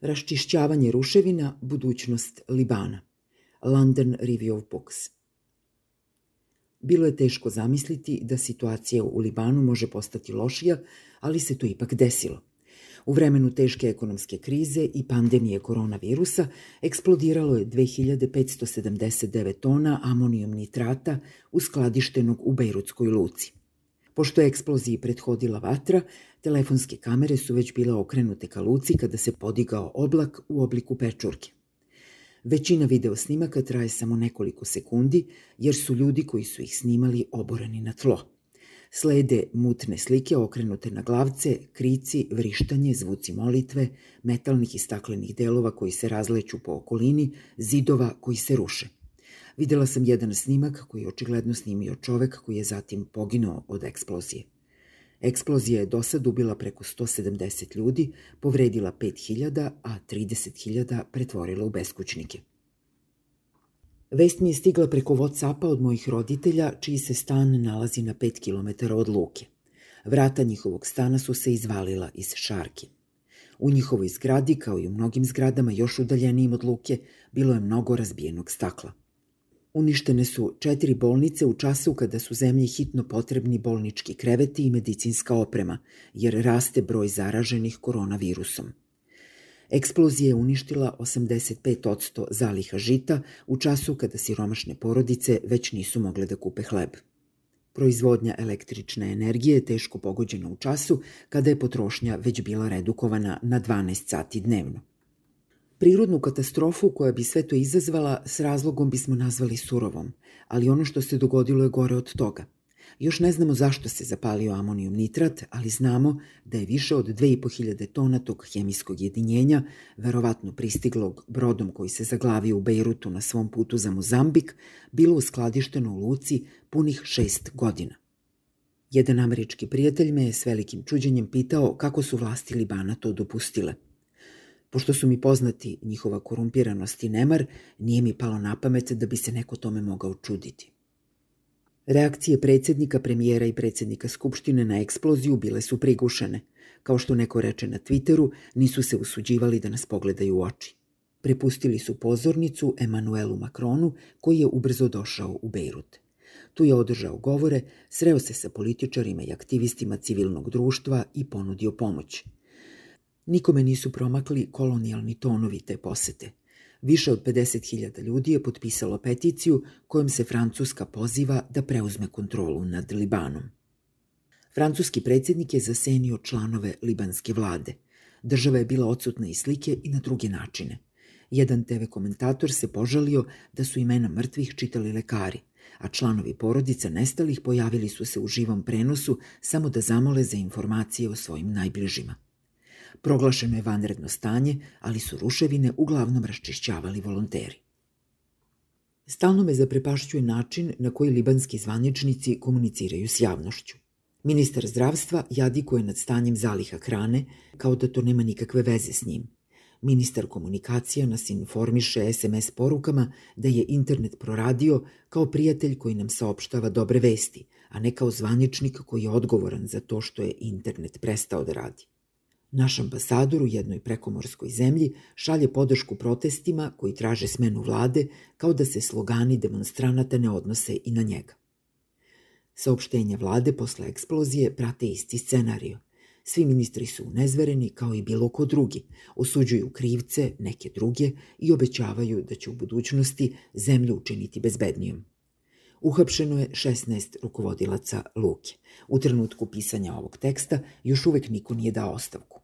Raščišćavanje ruševina, budućnost Libana. London Review of Books. Bilo je teško zamisliti da situacija u Libanu može postati lošija, ali se to ipak desilo. U vremenu teške ekonomske krize i pandemije koronavirusa eksplodiralo je 2579 tona amonijum nitrata uskladištenog u Bejrutskoj luci. Pošto je eksploziji prethodila vatra, telefonske kamere su već bile okrenute ka luci kada se podigao oblak u obliku pečurke. Većina video snimaka traje samo nekoliko sekundi, jer su ljudi koji su ih snimali oboreni na tlo. Slede mutne slike okrenute na glavce, krici, vrištanje, zvuci molitve, metalnih i staklenih delova koji se razleću po okolini, zidova koji se ruše. Videla sam jedan snimak koji je očigledno snimio čovek koji je zatim poginuo od eksplozije. Eksplozija je do sad ubila preko 170 ljudi, povredila 5000, a 30.000 pretvorila u beskućnike. Vest mi je stigla preko Whatsappa od mojih roditelja, čiji se stan nalazi na 5 km od luke. Vrata njihovog stana su se izvalila iz šarki. U njihovoj zgradi, kao i u mnogim zgradama još udaljenijim od luke, bilo je mnogo razbijenog stakla. Uništene su četiri bolnice u času kada su zemlji hitno potrebni bolnički kreveti i medicinska oprema, jer raste broj zaraženih koronavirusom. Eksplozija je uništila 85% zaliha žita u času kada siromašne porodice već nisu mogle da kupe hleb. Proizvodnja električne energije je teško pogođena u času kada je potrošnja već bila redukovana na 12 sati dnevno. Prirodnu katastrofu koja bi sve to izazvala s razlogom bismo nazvali surovom, ali ono što se dogodilo je gore od toga. Još ne znamo zašto se zapalio amonijum nitrat, ali znamo da je više od 2500 tona tog hemijskog jedinjenja, verovatno pristiglog brodom koji se zaglavio u Bejrutu na svom putu za Mozambik, bilo uskladišteno u Luci punih šest godina. Jedan američki prijatelj me je s velikim čuđenjem pitao kako su vlasti Libana to dopustile – Pošto su mi poznati njihova korumpiranost i nemar, nije mi palo na pamet da bi se neko tome mogao čuditi. Reakcije predsednika, premijera i predsednika Skupštine na eksploziju bile su prigušene. Kao što neko reče na Twitteru, nisu se usuđivali da nas pogledaju u oči. Prepustili su pozornicu Emanuelu Makronu, koji je ubrzo došao u Bejrut. Tu je održao govore, sreo se sa političarima i aktivistima civilnog društva i ponudio pomoć – Nikome nisu promakli kolonijalni tonovi te posete. Više od 50.000 ljudi je potpisalo peticiju kojom se Francuska poziva da preuzme kontrolu nad Libanom. Francuski predsjednik je zasenio članove libanske vlade. Država je bila odsutna i slike i na druge načine. Jedan TV komentator se požalio da su imena mrtvih čitali lekari, a članovi porodica nestalih pojavili su se u živom prenosu samo da zamole za informacije o svojim najbližima. Proglašeno je vanredno stanje, ali su ruševine uglavnom raščišćavali volonteri. Stalno me zaprepašćuje način na koji libanski zvaničnici komuniciraju s javnošću. Ministar zdravstva jadikuje nad stanjem zaliha hrane kao da to nema nikakve veze s njim. Ministar komunikacija nas informiše SMS porukama da je internet proradio kao prijatelj koji nam saopštava dobre vesti, a ne kao zvaničnik koji je odgovoran za to što je internet prestao da radi. Naš ambasador u jednoj prekomorskoj zemlji šalje podršku protestima koji traže smenu vlade kao da se slogani demonstranata ne odnose i na njega. Saopštenja vlade posle eksplozije prate isti scenario. Svi ministri su nezvereni kao i bilo ko drugi, osuđuju krivce, neke druge i obećavaju da će u budućnosti zemlju učiniti bezbednijom. Uhapšeno je 16 rukovodilaca Luke. U trenutku pisanja ovog teksta još uvek niko nije dao ostavku.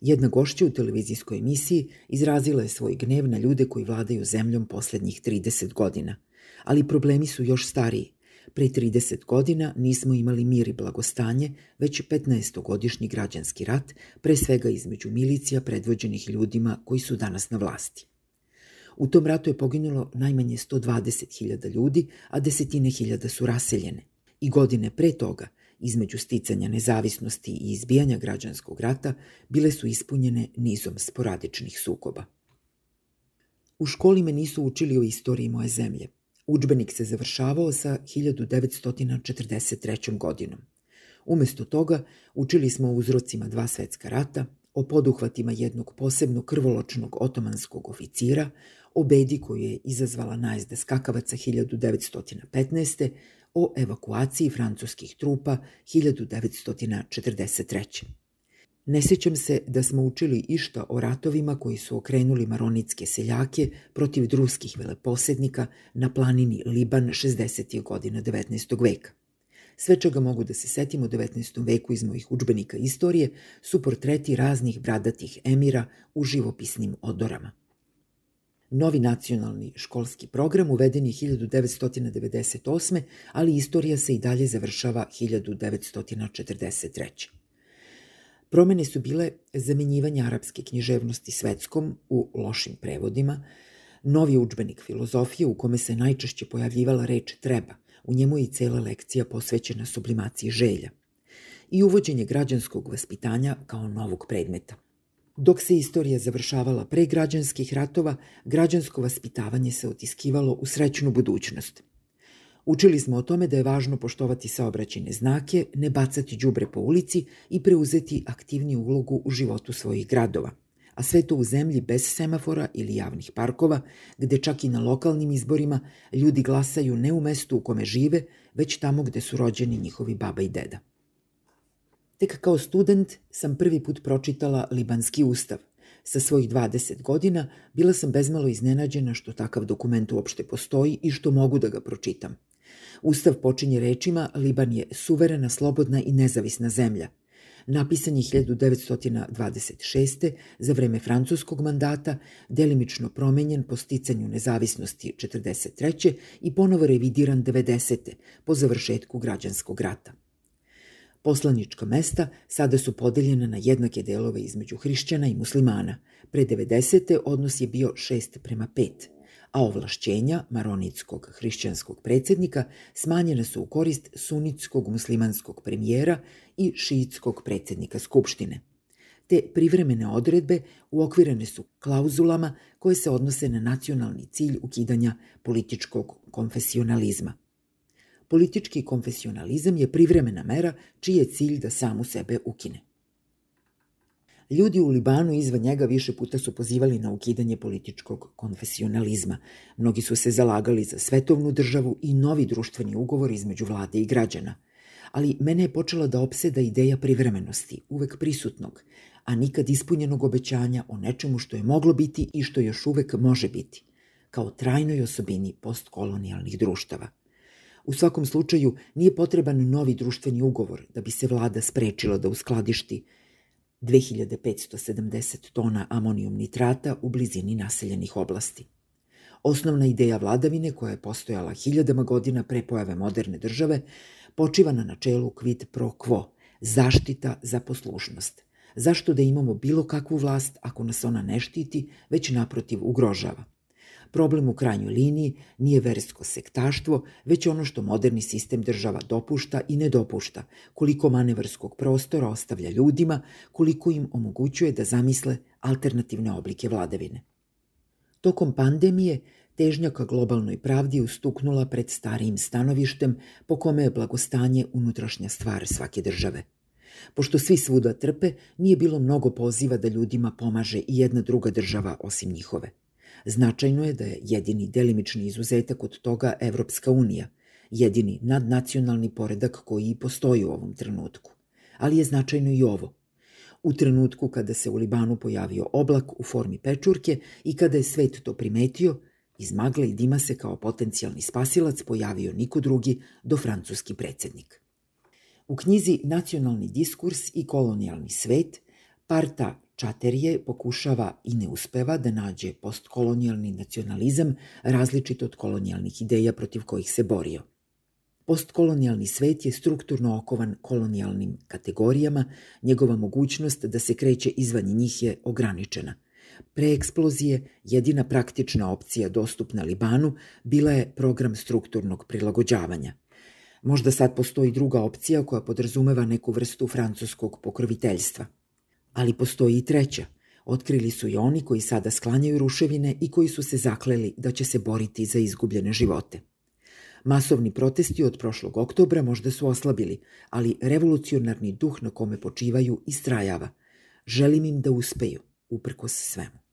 Jedna gošća u televizijskoj emisiji izrazila je svoj gnev na ljude koji vladaju zemljom poslednjih 30 godina. Ali problemi su još stariji. Pre 30 godina nismo imali mir i blagostanje, već 15-godišnji građanski rat, pre svega između milicija predvođenih ljudima koji su danas na vlasti. U tom ratu je poginulo najmanje 120.000 ljudi, a desetine hiljada su raseljene. I godine pre toga, između sticanja nezavisnosti i izbijanja građanskog rata, bile su ispunjene nizom sporadičnih sukoba. U školi me nisu učili o istoriji moje zemlje. Učbenik se završavao sa 1943. godinom. Umesto toga, učili smo o uzrocima dva svetska rata, o poduhvatima jednog posebno krvoločnog otomanskog oficira, o bedi koju je izazvala najzda skakavaca 1915. o evakuaciji francuskih trupa 1943. Ne sećam se da smo učili išta o ratovima koji su okrenuli maronitske seljake protiv druskih veleposednika na planini Liban 60. godina 19. veka. Sve čega mogu da se setim u 19. veku iz mojih učbenika istorije su portreti raznih bradatih emira u živopisnim odorama. Novi nacionalni školski program uveden je 1998. ali istorija se i dalje završava 1943. Promene su bile zamenjivanje arapske književnosti svetskom u lošim prevodima, novi učbenik filozofije u kome se najčešće pojavljivala reč treba, u njemu je i cela lekcija posvećena sublimaciji želja, i uvođenje građanskog vaspitanja kao novog predmeta. Dok se istorija završavala pre građanskih ratova, građansko vaspitavanje se otiskivalo u srećnu budućnost – Učili smo o tome da je važno poštovati saobraćene znake, ne bacati đubre po ulici i preuzeti aktivniju ulogu u životu svojih gradova. A sve to u zemlji bez semafora ili javnih parkova, gde čak i na lokalnim izborima ljudi glasaju ne u mestu u kome žive, već tamo gde su rođeni njihovi baba i deda. Tek kao student sam prvi put pročitala Libanski ustav. Sa svojih 20 godina bila sam bezmalo iznenađena što takav dokument uopšte postoji i što mogu da ga pročitam. Ustav počinje rečima Liban je suverena, slobodna i nezavisna zemlja. Napisan je 1926. za vreme francuskog mandata, delimično promenjen po sticanju nezavisnosti 43. i ponovo revidiran 90. po završetku građanskog rata. Poslanička mesta sada su podeljena na jednake delove između hrišćana i muslimana. Pre 90. odnos je bio 6 prema 5 a ovlašćenja maronitskog hrišćanskog predsednika smanjene su u korist sunitskog muslimanskog premijera i šiitskog predsednika Skupštine. Te privremene odredbe uokvirene su klauzulama koje se odnose na nacionalni cilj ukidanja političkog konfesionalizma. Politički konfesionalizam je privremena mera čiji je cilj da samu sebe ukine. Ljudi u Libanu izvan njega više puta su pozivali na ukidanje političkog konfesionalizma. Mnogi su se zalagali za svetovnu državu i novi društveni ugovor između vlade i građana. Ali mene je počela da opseda ideja privremenosti, uvek prisutnog, a nikad ispunjenog obećanja o nečemu što je moglo biti i što još uvek može biti, kao trajnoj osobini postkolonijalnih društava. U svakom slučaju nije potreban novi društveni ugovor da bi se vlada sprečila da uskladišti 2570 tona amonijum nitrata u blizini naseljenih oblasti. Osnovna ideja vladavine, koja je postojala hiljadama godina pre pojave moderne države, počiva na načelu quid pro quo, zaštita za poslušnost. Zašto da imamo bilo kakvu vlast ako nas ona ne štiti, već naprotiv ugrožava – Problem u krajnjoj liniji nije versko sektaštvo, već ono što moderni sistem država dopušta i ne dopušta, koliko manevarskog prostora ostavlja ljudima, koliko im omogućuje da zamisle alternativne oblike vladavine. Tokom pandemije težnja ka globalnoj pravdi ustuknula pred starijim stanovištem po kome je blagostanje unutrašnja stvar svake države. Pošto svi svuda trpe, nije bilo mnogo poziva da ljudima pomaže i jedna druga država osim njihove – Značajno je da je jedini delimični izuzetak od toga Evropska unija, jedini nadnacionalni poredak koji i postoji u ovom trenutku. Ali je značajno i ovo. U trenutku kada se u Libanu pojavio oblak u formi pečurke i kada je svet to primetio, iz magle i dima se kao potencijalni spasilac pojavio niko drugi do francuski predsednik. U knjizi Nacionalni diskurs i kolonijalni svet Parta Čaterije pokušava i ne uspeva da nađe postkolonijalni nacionalizam različit od kolonijalnih ideja protiv kojih se borio. Postkolonijalni svet je strukturno okovan kolonijalnim kategorijama, njegova mogućnost da se kreće izvan njih je ograničena. Pre eksplozije, jedina praktična opcija dostupna Libanu bila je program strukturnog prilagođavanja – Možda sad postoji druga opcija koja podrazumeva neku vrstu francuskog pokroviteljstva – Ali postoji i treća. Otkrili su i oni koji sada sklanjaju ruševine i koji su se zakleli da će se boriti za izgubljene živote. Masovni protesti od prošlog oktobra možda su oslabili, ali revolucionarni duh na kome počivaju istrajava. Želim im da uspeju, uprkos svemu.